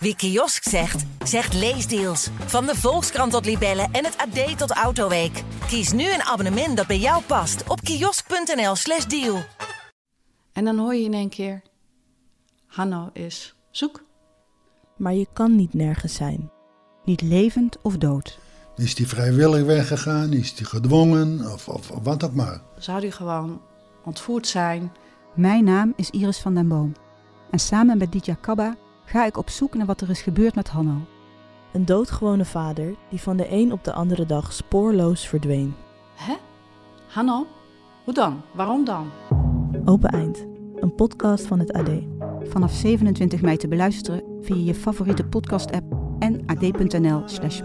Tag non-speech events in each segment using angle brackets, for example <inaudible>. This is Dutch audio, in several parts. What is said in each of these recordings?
Wie kiosk zegt, zegt leesdeals. Van de Volkskrant tot Libellen en het AD tot Autoweek. Kies nu een abonnement dat bij jou past op kiosk.nl/slash deal. En dan hoor je in één keer: Hanno is zoek. Maar je kan niet nergens zijn. Niet levend of dood. Is die vrijwillig weggegaan? Is die gedwongen? Of, of, of wat ook maar. Zou die gewoon ontvoerd zijn? Mijn naam is Iris van den Boom. En samen met Ditya Kabba ga ik op zoek naar wat er is gebeurd met Hanno. Een doodgewone vader die van de een op de andere dag spoorloos verdween. Hè? Hanno? Hoe dan? Waarom dan? Open Eind, een podcast van het AD. Vanaf 27 mei te beluisteren via je favoriete podcast-app en ad.nl/slash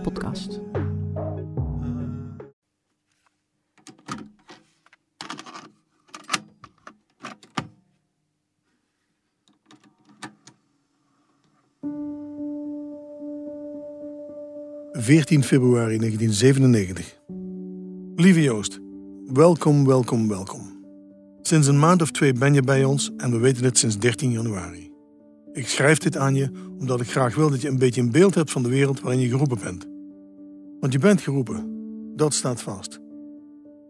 ...14 februari 1997. Lieve Joost, welkom, welkom, welkom. Sinds een maand of twee ben je bij ons en we weten het sinds 13 januari. Ik schrijf dit aan je omdat ik graag wil dat je een beetje een beeld hebt van de wereld waarin je geroepen bent. Want je bent geroepen, dat staat vast.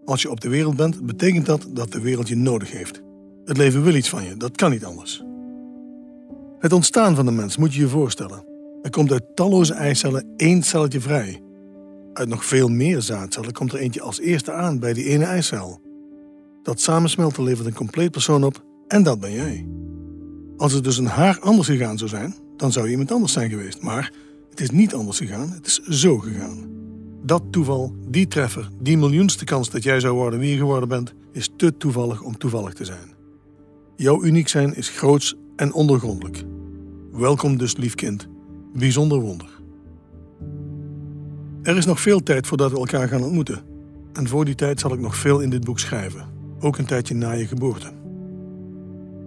Als je op de wereld bent, betekent dat dat de wereld je nodig heeft. Het leven wil iets van je, dat kan niet anders. Het ontstaan van de mens moet je je voorstellen. Er komt uit talloze eicellen één celletje vrij. Uit nog veel meer zaadcellen komt er eentje als eerste aan bij die ene eicel. Dat samensmelten levert een compleet persoon op en dat ben jij. Als het dus een haar anders gegaan zou zijn, dan zou je iemand anders zijn geweest. Maar het is niet anders gegaan, het is zo gegaan. Dat toeval, die treffer, die miljoenste kans dat jij zou worden wie je geworden bent, is te toevallig om toevallig te zijn. Jouw uniek zijn is groots en ondergrondelijk. Welkom dus, lief kind. Bijzonder wonder. Er is nog veel tijd voordat we elkaar gaan ontmoeten. En voor die tijd zal ik nog veel in dit boek schrijven, ook een tijdje na je geboorte.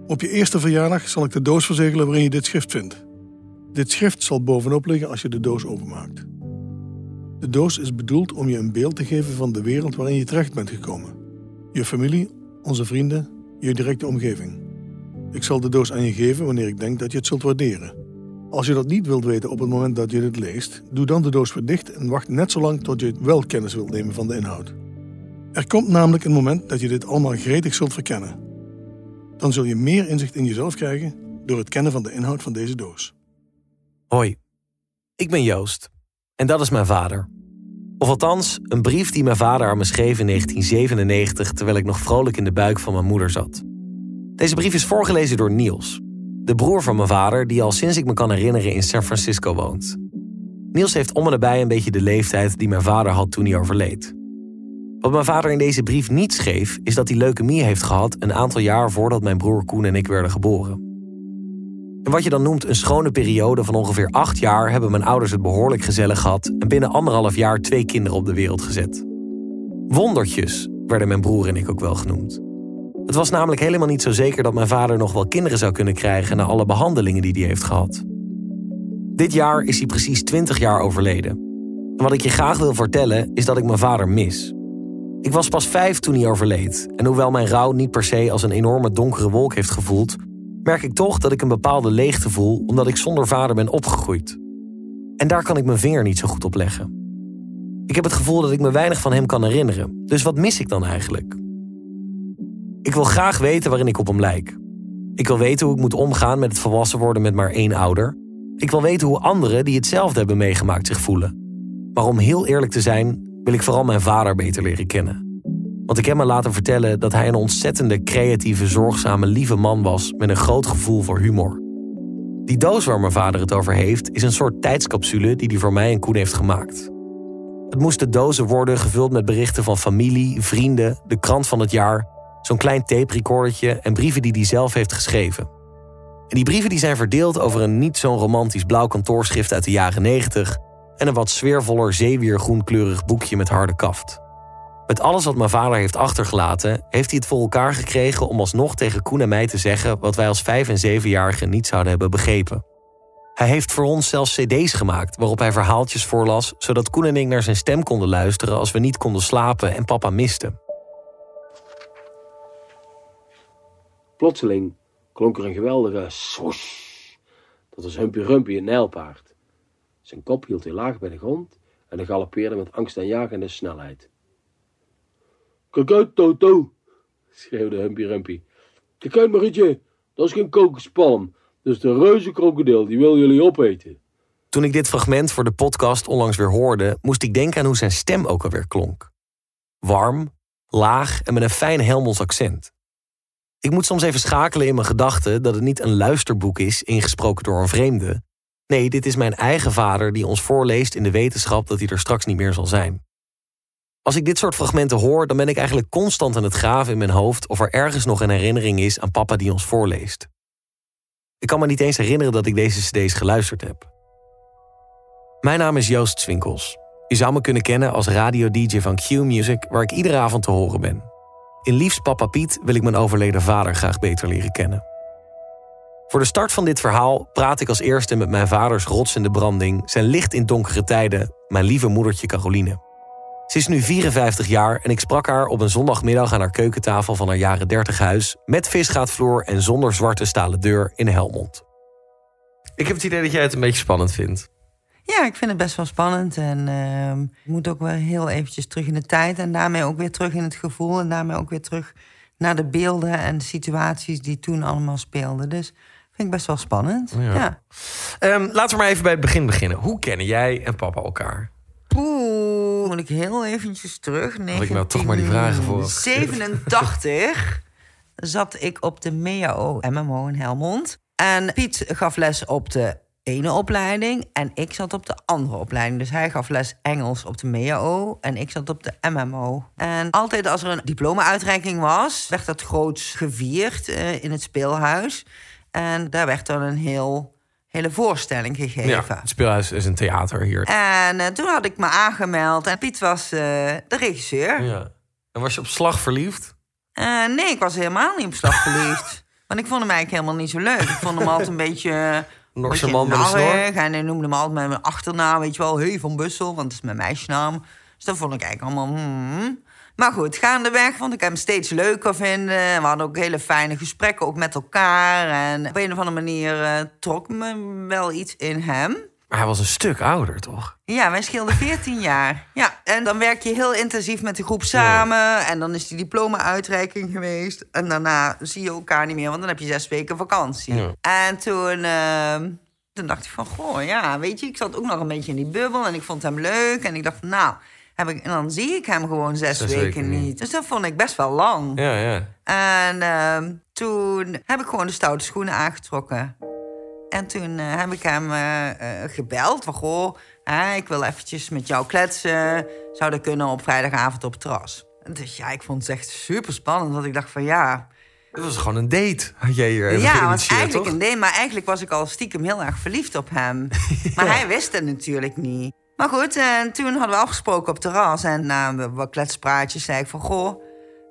Op je eerste verjaardag zal ik de doos verzegelen waarin je dit schrift vindt. Dit schrift zal bovenop liggen als je de doos openmaakt. De doos is bedoeld om je een beeld te geven van de wereld waarin je terecht bent gekomen. Je familie, onze vrienden, je directe omgeving. Ik zal de doos aan je geven wanneer ik denk dat je het zult waarderen. Als je dat niet wilt weten op het moment dat je dit leest, doe dan de doos weer dicht en wacht net zo lang tot je wel kennis wilt nemen van de inhoud. Er komt namelijk een moment dat je dit allemaal gretig zult verkennen dan zul je meer inzicht in jezelf krijgen door het kennen van de inhoud van deze doos. Hoi, ik ben Joost en dat is mijn vader. Of althans, een brief die mijn vader aan me schreef in 1997 terwijl ik nog vrolijk in de buik van mijn moeder zat. Deze brief is voorgelezen door Niels, de broer van mijn vader die al sinds ik me kan herinneren in San Francisco woont. Niels heeft om en nabij een beetje de leeftijd die mijn vader had toen hij overleed. Wat mijn vader in deze brief niet schreef, is dat hij leukemie heeft gehad een aantal jaar voordat mijn broer Koen en ik werden geboren. En wat je dan noemt een schone periode van ongeveer acht jaar hebben mijn ouders het behoorlijk gezellig gehad en binnen anderhalf jaar twee kinderen op de wereld gezet. Wondertjes werden mijn broer en ik ook wel genoemd. Het was namelijk helemaal niet zo zeker dat mijn vader nog wel kinderen zou kunnen krijgen na alle behandelingen die hij heeft gehad. Dit jaar is hij precies 20 jaar overleden. En wat ik je graag wil vertellen is dat ik mijn vader mis. Ik was pas vijf toen hij overleed. En hoewel mijn rouw niet per se als een enorme donkere wolk heeft gevoeld, merk ik toch dat ik een bepaalde leegte voel omdat ik zonder vader ben opgegroeid. En daar kan ik mijn vinger niet zo goed op leggen. Ik heb het gevoel dat ik me weinig van hem kan herinneren. Dus wat mis ik dan eigenlijk? Ik wil graag weten waarin ik op hem lijk. Ik wil weten hoe ik moet omgaan met het volwassen worden met maar één ouder. Ik wil weten hoe anderen die hetzelfde hebben meegemaakt zich voelen. Maar om heel eerlijk te zijn, wil ik vooral mijn vader beter leren kennen. Want ik heb me laten vertellen dat hij een ontzettende creatieve, zorgzame, lieve man was met een groot gevoel voor humor. Die doos waar mijn vader het over heeft, is een soort tijdscapsule die hij voor mij en Koen heeft gemaakt. Het moesten dozen worden gevuld met berichten van familie, vrienden, de krant van het jaar, zo'n klein tape-recordertje en brieven die hij zelf heeft geschreven. En die brieven die zijn verdeeld over een niet zo'n romantisch blauw kantoorschrift uit de jaren 90 en een wat sfeervoller zeewiergroenkleurig boekje met harde kaft. Met alles wat mijn vader heeft achtergelaten, heeft hij het voor elkaar gekregen om alsnog tegen Koen en mij te zeggen wat wij als vijf- en zevenjarigen niet zouden hebben begrepen. Hij heeft voor ons zelfs CD's gemaakt waarop hij verhaaltjes voorlas, zodat Koen en ik naar zijn stem konden luisteren als we niet konden slapen en papa misten. Plotseling klonk er een geweldige swoosh Dat was Humpy Rumpy, een nijlpaard. Zijn kop hield hij laag bij de grond en hij galoppeerde met angst en jagende snelheid. Kijk uit, Toto, schreeuwde Humpy Rumpy. Kijk uit, Marietje, dat is geen kokospalm. Dat is de reuze krokodil, die wil jullie opeten. Toen ik dit fragment voor de podcast onlangs weer hoorde, moest ik denken aan hoe zijn stem ook alweer klonk. Warm, laag en met een fijn Helmonds accent. Ik moet soms even schakelen in mijn gedachten dat het niet een luisterboek is ingesproken door een vreemde. Nee, dit is mijn eigen vader die ons voorleest in de wetenschap dat hij er straks niet meer zal zijn. Als ik dit soort fragmenten hoor, dan ben ik eigenlijk constant aan het graven in mijn hoofd of er ergens nog een herinnering is aan papa die ons voorleest. Ik kan me niet eens herinneren dat ik deze CD's geluisterd heb. Mijn naam is Joost Swinkels. Je zou me kunnen kennen als radio-dj van Q-Music, waar ik iedere avond te horen ben. In Liefst Papa Piet wil ik mijn overleden vader graag beter leren kennen. Voor de start van dit verhaal praat ik als eerste met mijn vaders rotsende branding, zijn licht in donkere tijden, mijn lieve moedertje Caroline. Ze is nu 54 jaar en ik sprak haar op een zondagmiddag aan haar keukentafel van haar jaren 30 huis met visgaatvloer en zonder zwarte stalen deur in Helmond. Ik heb het idee dat jij het een beetje spannend vindt. Ja, ik vind het best wel spannend. En uh, ik moet ook wel heel eventjes terug in de tijd. En daarmee ook weer terug in het gevoel. En daarmee ook weer terug naar de beelden en de situaties die toen allemaal speelden. Dus vind ik best wel spannend. Ja. ja. Um, laten we maar even bij het begin beginnen. Hoe kennen jij en papa elkaar? Oeh, moet ik heel eventjes terug. 19... ik nou toch maar die vragen voor. 87 zat ik op de MEAO MMO in Helmond. En Piet gaf les op de ene opleiding en ik zat op de andere opleiding. Dus hij gaf les Engels op de MEAO en ik zat op de MMO. En altijd als er een diploma-uitreiking was, werd dat groots gevierd uh, in het speelhuis. En daar werd dan een heel hele voorstelling gegeven. Ja, het speelhuis is een theater hier. En uh, toen had ik me aangemeld en Piet was uh, de regisseur. Ja. En was je op slag verliefd? nee, ik was helemaal niet op slag verliefd. <laughs> Want ik vond hem eigenlijk helemaal niet zo leuk. Ik vond hem altijd een beetje Norse man met een. En hij noemde me altijd met mijn achternaam, weet je wel. Hey van Bussel, want dat is mijn meisjesnaam. Dus dat vond ik eigenlijk allemaal... Hmm. Maar goed, gaandeweg vond ik hem steeds leuker vinden. We hadden ook hele fijne gesprekken, ook met elkaar. En op een of andere manier uh, trok me wel iets in hem. Maar hij was een stuk ouder, toch? Ja, wij scheelden 14 jaar. Ja, en dan werk je heel intensief met de groep samen. En dan is die diploma-uitreiking geweest. En daarna zie je elkaar niet meer, want dan heb je zes weken vakantie. Ja. En toen, uh, toen dacht ik van, goh, ja, weet je... ik zat ook nog een beetje in die bubbel en ik vond hem leuk. En ik dacht van, nou, heb ik, en dan zie ik hem gewoon zes, weken, niet. Dus dat vond ik best wel lang. Ja, ja. En uh, toen heb ik gewoon de stoute schoenen aangetrokken. En toen uh, heb ik hem uh, gebeld van... goh, ik wil eventjes met jou kletsen. Zou dat kunnen op vrijdagavond op het terras? Dus ja, ik vond het echt super spannend. Want ik dacht van ja... Het was gewoon een date, had jij hier even Ja, want eigenlijk een date. Maar eigenlijk was ik al stiekem heel erg verliefd op hem. <laughs> Maar hij wist het natuurlijk niet. Maar goed, en toen hadden we afgesproken op het terras. En na wat kletspraatjes zei ik van... Goh,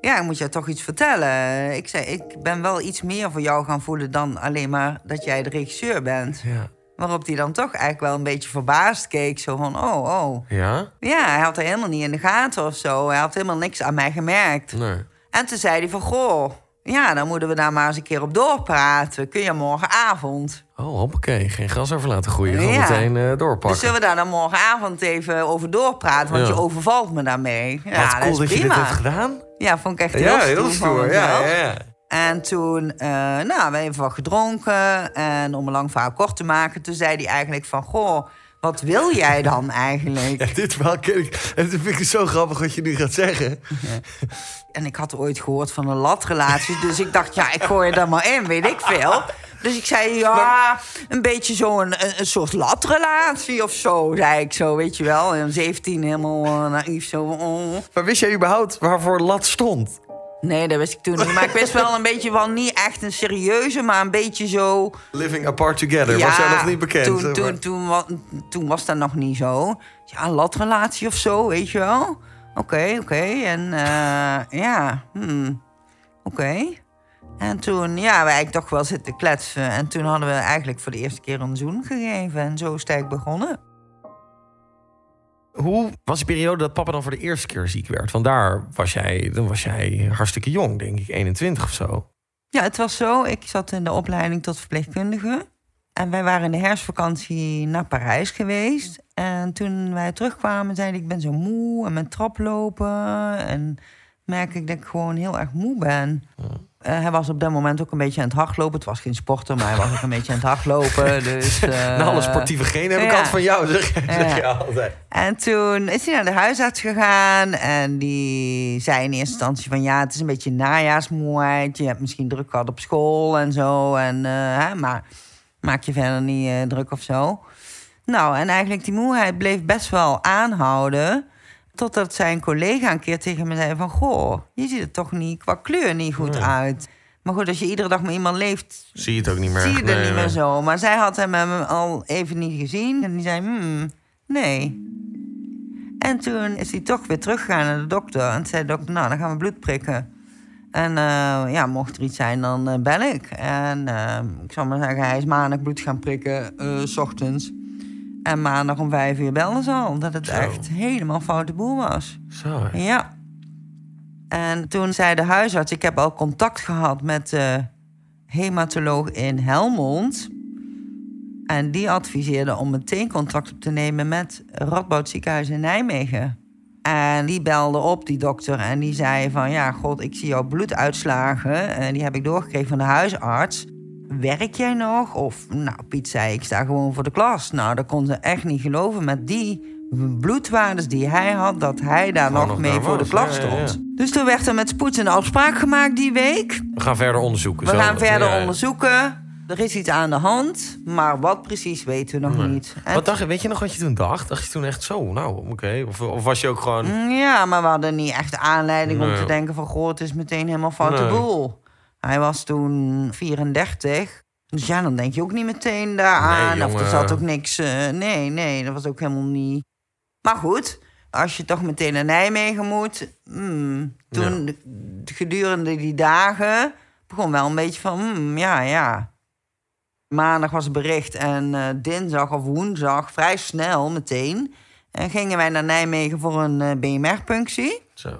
ja, ik moet je toch iets vertellen. Ik zei, ik ben wel iets meer voor jou gaan voelen dan alleen maar dat jij de regisseur bent. Ja. Waarop hij dan toch eigenlijk wel een beetje verbaasd keek. Zo van, oh, oh. Ja? Ja, hij had er helemaal niet in de gaten of zo. Hij had helemaal niks aan mij gemerkt. Nee. En toen zei hij van, goh, ja, dan moeten we daar maar eens een keer op doorpraten. Kun je morgenavond? Oh, hoppakee. Geen gras over laten groeien. Gewoon meteen uh, doorpakken. Dus zullen we daar dan morgenavond even over doorpraten? Want je overvalt me daarmee. Ja, Wat cool dat, dat je dit hebt gedaan. Ja, vond ik echt heel ja, stoer. Heel stoer. Ja, ja, ja. En toen, uh, nou, we hebben even wat gedronken. En om een lang verhaal kort te maken, toen zei hij eigenlijk van... Goh, wat wil jij dan <laughs> eigenlijk? Ja, dit verhaal ken ik. En dat vind ik zo grappig wat je nu gaat zeggen. Ja. En ik had ooit gehoord van een latrelatie. dus ik dacht, ja, ik gooi er maar in, weet ik veel. Dus ik zei, ja, een beetje zo'n een, een soort latrelatie of zo, zei ik zo, weet je wel. En 17 helemaal uh, naïef zo. Oh. Maar wist jij überhaupt waarvoor lat stond? Nee, dat wist ik toen niet. Maar ik wist wel een <laughs> beetje van niet echt een serieuze, maar een beetje zo. Living apart together. Ja, was jij nog niet bekend? Toen, toen, toen, toen, toen was dat nog niet zo. Ja, een latrelatie of zo, weet je wel. Oké, okay, oké. Okay. En uh, ja, hmm. oké. Okay. En toen, ja, wij eigenlijk toch wel zitten kletsen. En toen hadden we eigenlijk voor de eerste keer een zoen gegeven. En zo is het eigenlijk begonnen. Hoe was die periode dat papa dan voor de eerste keer ziek werd? Want daar was jij, dan was jij hartstikke jong, denk ik, 21 of zo. Ja, het was zo. Ik zat in de opleiding tot verpleegkundige. En wij waren in de herfstvakantie naar Parijs geweest. En toen wij terugkwamen, zei hij: Ik ben zo moe en mijn trap lopen. En merk ik dat ik gewoon heel erg moe ben. Eh, hij was op dat moment ook een beetje aan het hardlopen. Het was geen sporter, maar hij was ook een beetje aan het hardlopen. <laughs> Dus, uh, Na alle sportieve genen heb ik ja. altijd van jou, zeg, zeg je Ja. altijd. En toen is hij naar de huisarts gegaan. En die zei in eerste instantie van... ja, het is een beetje najaarsmoeheid. Je hebt misschien druk gehad op school en zo. En, eh, hè, maar maak je verder niet druk of zo. Nou, en eigenlijk die moeheid bleef best wel aanhouden... totdat zijn collega een keer tegen me zei van... goh, je ziet er toch niet qua kleur niet goed uit. Maar goed, als je iedere dag met iemand leeft... Zie je het ook niet meer. zie je het Nee, niet meer zo. Maar zij had hem, hem al even niet gezien. En die zei, hmm, nee. En toen is hij toch weer teruggegaan naar de dokter. En zei de dokter, nou, dan gaan we bloed prikken. En eh, ja, mocht er iets zijn, dan eh, bel ik. En eh, ik zal maar zeggen, hij is maandag bloed gaan prikken, s ochtends. En maandag om vijf uur belden ze al. Dat het Zo. echt helemaal foute boel was. Zo, hè. Ja. En toen zei de huisarts, ik heb al contact gehad met de hematoloog in Helmond. En die adviseerde om meteen contact op te nemen met Radboud Ziekenhuis in Nijmegen. En die belde op, die dokter, en die zei van... ja, god, ik zie jouw bloeduitslagen. En die heb ik doorgekregen van de huisarts. Werk jij nog? Of, nou, Piet zei, ik sta gewoon voor de klas. Nou, dat kon ze echt niet geloven met die bloedwaardes die hij had... dat hij daar nog, nog mee daar voor de klas Ja, ja, ja. stond. Dus toen werd er met spoed een afspraak gemaakt die week. We gaan verder onderzoeken. We zo. gaan verder onderzoeken. Er is iets aan de hand, maar wat precies weten we nog Nee. niet. En Wat dacht je, weet je nog wat je toen dacht? Dacht je toen echt zo, nou, oké. Of, of was je ook gewoon... Mm, Ja, maar we hadden niet echt aanleiding om te denken van... goh, het is meteen helemaal foute Nee. boel. Hij was toen 34. Dus ja, dan denk je ook niet meteen daaraan. Nee, of er zat ook niks... eh, nee, nee, dat was ook helemaal niet... Maar goed, als je toch meteen naar Nijmegen moet... mm, toen gedurende die dagen begon wel een beetje van... mm, ja, ja. Maandag was het bericht en eh, dinsdag of woensdag, vrij snel meteen... eh, gingen wij naar Nijmegen voor een BMR-punctie. Zo.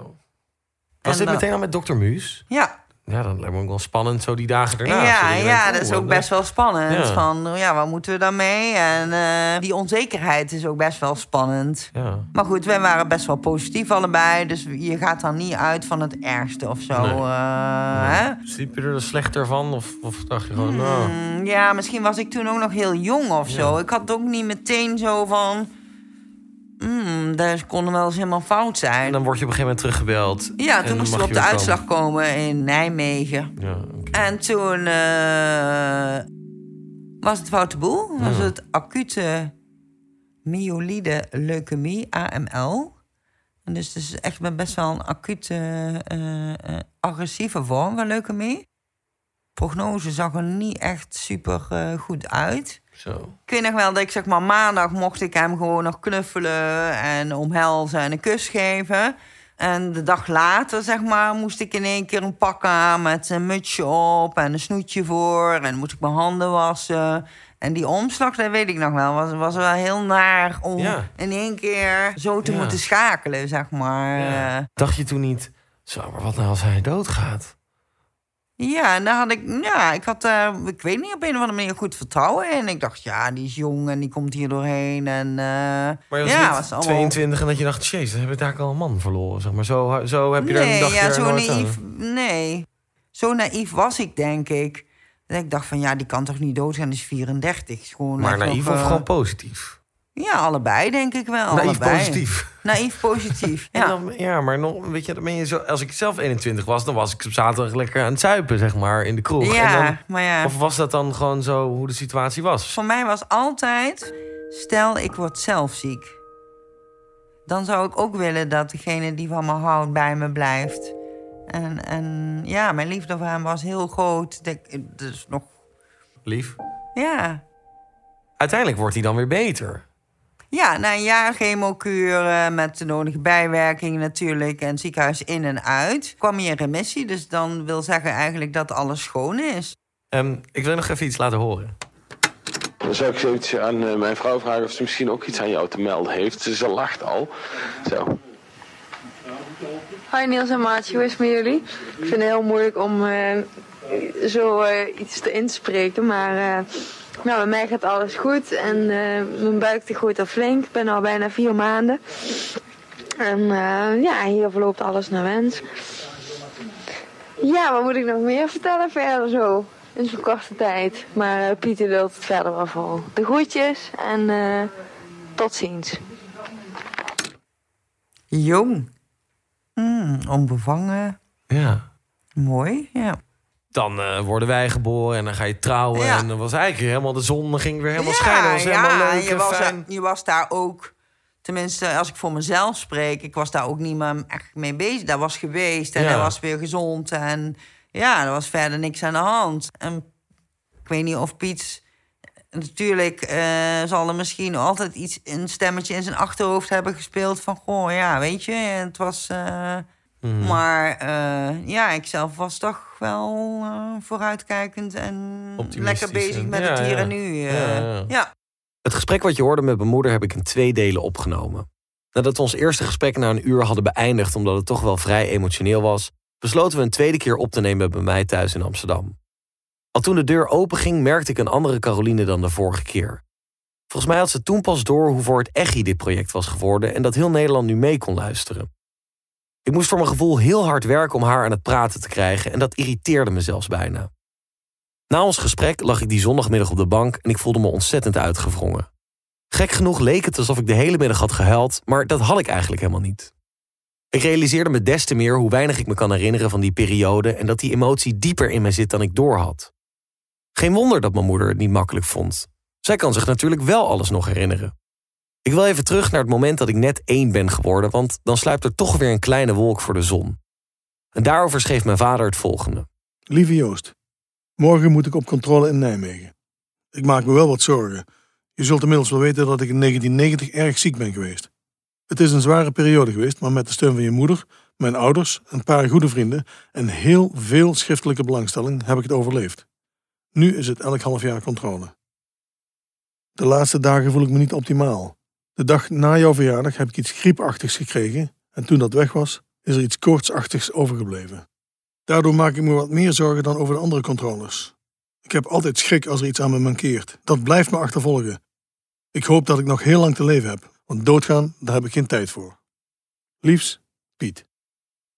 Was En dit dan- meteen al met dokter Muus? Ja, Ja, dan lijkt me ook wel spannend zo die dagen daarna. ja, ja denkt, dat is ook best wel spannend. Ja. Van, ja, wat moeten we dan mee? En eh, die onzekerheid is ook best wel spannend. Ja. Maar goed, wij waren best wel positief allebei. Dus je gaat dan niet uit van het ergste of zo. Nee. eh, hè? Sliep je er slechter van? Of, of dacht je gewoon, nou... Mm, Ja, misschien was ik toen ook nog heel jong of zo. Ik had ook niet meteen zo van... Mm, dat kon wel eens helemaal fout zijn. En dan word je op een gegeven moment teruggebeld. Ja, En toen moesten we op de uitslag komen in Nijmegen. Ja. En toen eh, was het foute boel. Was Ja. het acute myeloïde leukemie, AML. En dus het is echt best wel een acute eh, eh, agressieve vorm van leukemie. Prognose zag er niet echt super goed uit. Zo. Ik weet nog wel dat ik zeg maar maandag mocht ik hem gewoon nog knuffelen en omhelzen en een kus geven. En de dag later, zeg maar, moest ik in één keer een pak aan met een mutsje op en een snoetje voor. En moest ik mijn handen wassen. En die omslag, dat weet ik nog wel, was, was wel heel naar om Ja. in één keer zo te Ja. moeten schakelen, zeg maar. Ja. Dacht je toen niet, zo, maar wat nou als hij doodgaat? Ja, en daar had ik, ja, ik had, eh, ik weet niet, op een of andere manier goed vertrouwen in. Ik dacht, ja, die is jong en die komt hier doorheen. En, eh, Maar je was ja, niet was allemaal... 22 en dat je dacht, jezus, dan heb ik daar al een man verloren. Zeg maar. zo, zo heb je daar een Nee, dagje ja, zo aan. naïef, nee. Zo naïef was ik, denk ik. Dat ik dacht van, ja, die kan toch niet doodgaan, die is 34. Is gewoon Maar naïef nog, of eh, gewoon positief? Ja, allebei, denk ik wel. Naïef allebei. positief. Naïef positief, <laughs> ja. dan, ja, maar nog, weet je, dan ben je zo, als ik zelf 21 was, dan was ik op zaterdag lekker aan het zuipen, zeg maar, in de kroeg. Ja, En dan, maar ja. Of was dat dan gewoon zo hoe de situatie was? Voor mij was altijd, stel ik word zelf ziek. Dan zou ik ook willen dat degene die van me houdt bij me blijft. En, en ja, mijn liefde voor hem was heel groot. Dat- Dus nog, Lief. ja. Uiteindelijk wordt hij dan weer beter. Ja, na een jaar chemokuur eh, met de nodige bijwerkingen natuurlijk... en ziekenhuis in en uit, kwam hij in remissie. Dus dan wil zeggen eigenlijk dat alles schoon is. Ehm, ik wil nog even iets laten horen. Dan zou ik eens eventjes aan eh, mijn vrouw vragen of ze misschien ook iets aan jou te melden heeft. Ze, ze lacht al. Zo. Hi Niels en Maatje, hoe is het met jullie? Ik vind het heel moeilijk om eh, zo eh, iets te inspreken, maar eh, Nou, bij mij gaat alles goed en uh, mijn buik die groeit al flink. Ik ben al bijna vier maanden. En uh, ja, hier verloopt alles naar wens. Ja, wat moet ik nog meer vertellen verder zo? In zo'n korte tijd. Maar uh, Pieter lult het verder wel vol. De groetjes en tot ziens. Jong. Mm, onbevangen. Ja. Mooi, ja. Dan uh, worden wij geboren en dan ga je trouwen. Ja. En dan was eigenlijk helemaal de zon ging weer helemaal ja, schijnen. was helemaal ja, leuk je en was, fijn. je was daar ook... Tenminste, als ik voor mezelf spreek... ik was daar ook niet meer echt mee bezig. Daar was geweest en hij was weer gezond. En ja, er was verder niks aan de hand. En ik weet niet of Piet... Natuurlijk eh, zal er misschien altijd iets, een stemmetje in zijn achterhoofd hebben gespeeld van... Goh, ja, weet je, het was... eh, Mhm. Maar eh, ja, ik zelf was toch wel eh, vooruitkijkend en lekker bezig met ja, het hier ja. en nu. eh. Ja, ja. ja. Het gesprek wat je hoorde met mijn moeder heb ik in twee delen opgenomen. Nadat we ons eerste gesprek na een uur hadden beëindigd omdat het toch wel vrij emotioneel was, besloten we een tweede keer op te nemen bij mij thuis in Amsterdam. Al toen de deur openging, merkte ik een andere Caroline dan de vorige keer. Volgens mij had ze toen pas door hoe voor het echi dit project was geworden en dat heel Nederland nu mee kon luisteren. Ik moest voor mijn gevoel heel hard werken om haar aan het praten te krijgen en dat irriteerde me zelfs bijna. Na ons gesprek lag ik die zondagmiddag op de bank en ik voelde me ontzettend uitgewrongen. Gek genoeg leek het alsof ik de hele middag had gehuild, maar dat had ik eigenlijk helemaal niet. Ik realiseerde me des te meer hoe weinig ik me kan herinneren van die periode en dat die emotie dieper in me zit dan ik doorhad. Geen wonder dat mijn moeder het niet makkelijk vond. Zij kan zich natuurlijk wel alles nog herinneren. Ik wil even terug naar het moment dat ik net één ben geworden, want dan sluipt er toch weer een kleine wolk voor de zon. En daarover schreef mijn vader het volgende. Lieve Joost, morgen moet ik op controle in Nijmegen. Ik maak me wel wat zorgen. Je zult inmiddels wel weten dat ik in 1990 erg ziek ben geweest. Het is een zware periode geweest, maar met de steun van je moeder, mijn ouders, een paar goede vrienden en heel veel schriftelijke belangstelling heb ik het overleefd. Nu is het elk half jaar controle. De laatste dagen voel ik me niet optimaal. De dag na jouw verjaardag heb ik iets griepachtigs gekregen en toen dat weg was, is er iets koortsachtigs overgebleven. Daardoor maak ik me wat meer zorgen dan over de andere controles. Ik heb altijd schrik als er iets aan me mankeert. Dat blijft me achtervolgen. Ik hoop dat ik nog heel lang te leven heb, want doodgaan, daar heb ik geen tijd voor. Liefs, Piet.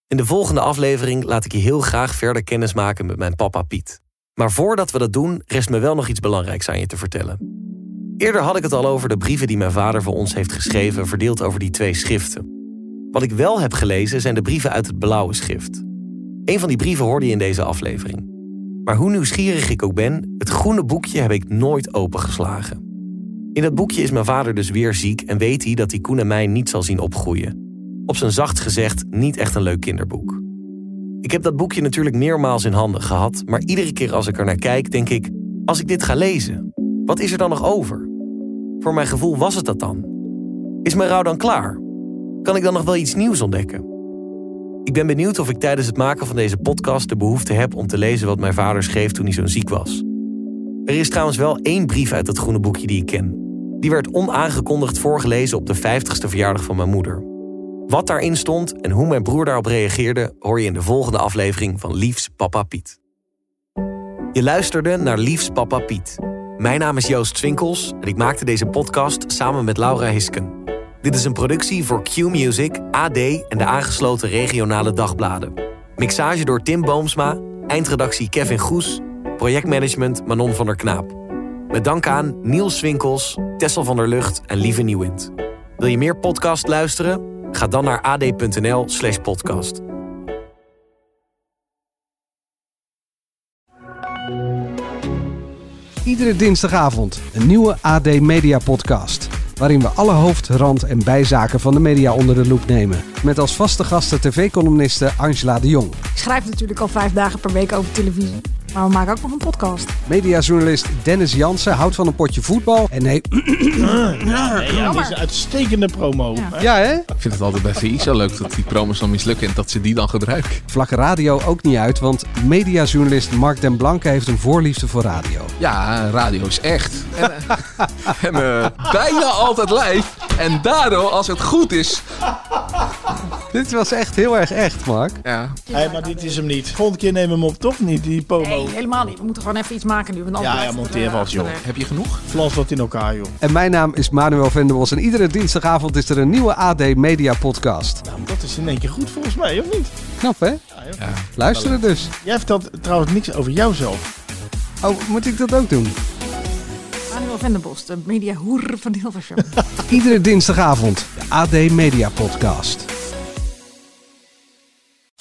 In de volgende aflevering laat ik je heel graag verder kennis maken met mijn papa Piet. Maar voordat we dat doen, rest me wel nog iets belangrijks aan je te vertellen. Eerder had ik het al over de brieven die mijn vader voor ons heeft geschreven, verdeeld over die twee schriften. Wat ik wel heb gelezen zijn de brieven uit het blauwe schrift. Een van die brieven hoorde je in deze aflevering. Maar hoe nieuwsgierig ik ook ben, het groene boekje heb ik nooit opengeslagen. In dat boekje is mijn vader dus weer ziek en weet hij dat hij Koen en mij niet zal zien opgroeien. Op zijn zacht gezegd niet echt een leuk kinderboek. Ik heb dat boekje natuurlijk meermaals in handen gehad, maar iedere keer als ik er naar kijk, denk ik: als ik dit ga lezen, wat is er dan nog over? Voor mijn gevoel was het dat dan. Is mijn rouw dan klaar? Kan ik dan nog wel iets nieuws ontdekken? Ik ben benieuwd of ik tijdens het maken van deze podcast de behoefte heb om te lezen wat mijn vader schreef toen hij zo ziek was. Er is trouwens wel één brief uit het groene boekje die ik ken. Die werd onaangekondigd voorgelezen op de 50ste verjaardag van mijn moeder. Wat daarin stond en hoe mijn broer daarop reageerde, hoor je in de volgende aflevering van Liefs Papa Piet. Je luisterde naar Liefs Papa Piet. Mijn naam is Joost Swinkels en ik maakte deze podcast samen met Laura Hisken. Dit is een productie voor Q Music, AD en de aangesloten regionale dagbladen. Mixage door Tim Boomsma, eindredactie Kevin Goes, projectmanagement Manon van der Knaap. Met dank aan Niels Swinkels, Tessel van der Lucht en Lieve Nieuwind. Wil je meer podcast luisteren? Ga dan naar ad.nl Iedere dinsdagavond een nieuwe AD Media Podcast. Waarin we alle hoofd, rand en bijzaken van de media onder de loep nemen. Met als vaste gasten tv-columniste Angela de Jong. Ik schrijf natuurlijk al vijf dagen per week over televisie. Maar we maken ook nog een podcast. Mediajournalist Dennis Jansen houdt van een potje voetbal. En nee... Ja, dit is een uitstekende promo. Ja, hè? Ik vind het altijd bij VI zo leuk dat die promos dan mislukken en dat ze die dan gebruiken. Vlak radio ook niet uit, want mediajournalist Mark den Blanke heeft een voorliefde voor radio. Ja, radio is echt. En, en eh, bijna altijd live. En daardoor, als het goed is, Dit was echt heel erg echt, Mark. Ja. Hey, maar dit is hem niet. Volgende keer nemen we hem op, toch niet? Die pomo. Nee, helemaal niet. We moeten gewoon even iets maken nu. want anders Ja, ja, monteer eh, vast, joh. achterweg. Heb je genoeg? Flans wat in elkaar, joh. En mijn naam is Manuel Venderbos en iedere dinsdagavond is er een nieuwe AD Media podcast. Nou, dat is in één keer goed volgens mij, of niet? Knap, hè? Ja, Luisteren dus. Jij vertelt trouwens niks over jouzelf. Oh, moet ik dat ook doen? Manuel Venderbos, de mediahoer van Hilversum. <laughs> Iedere dinsdagavond, de AD Media podcast.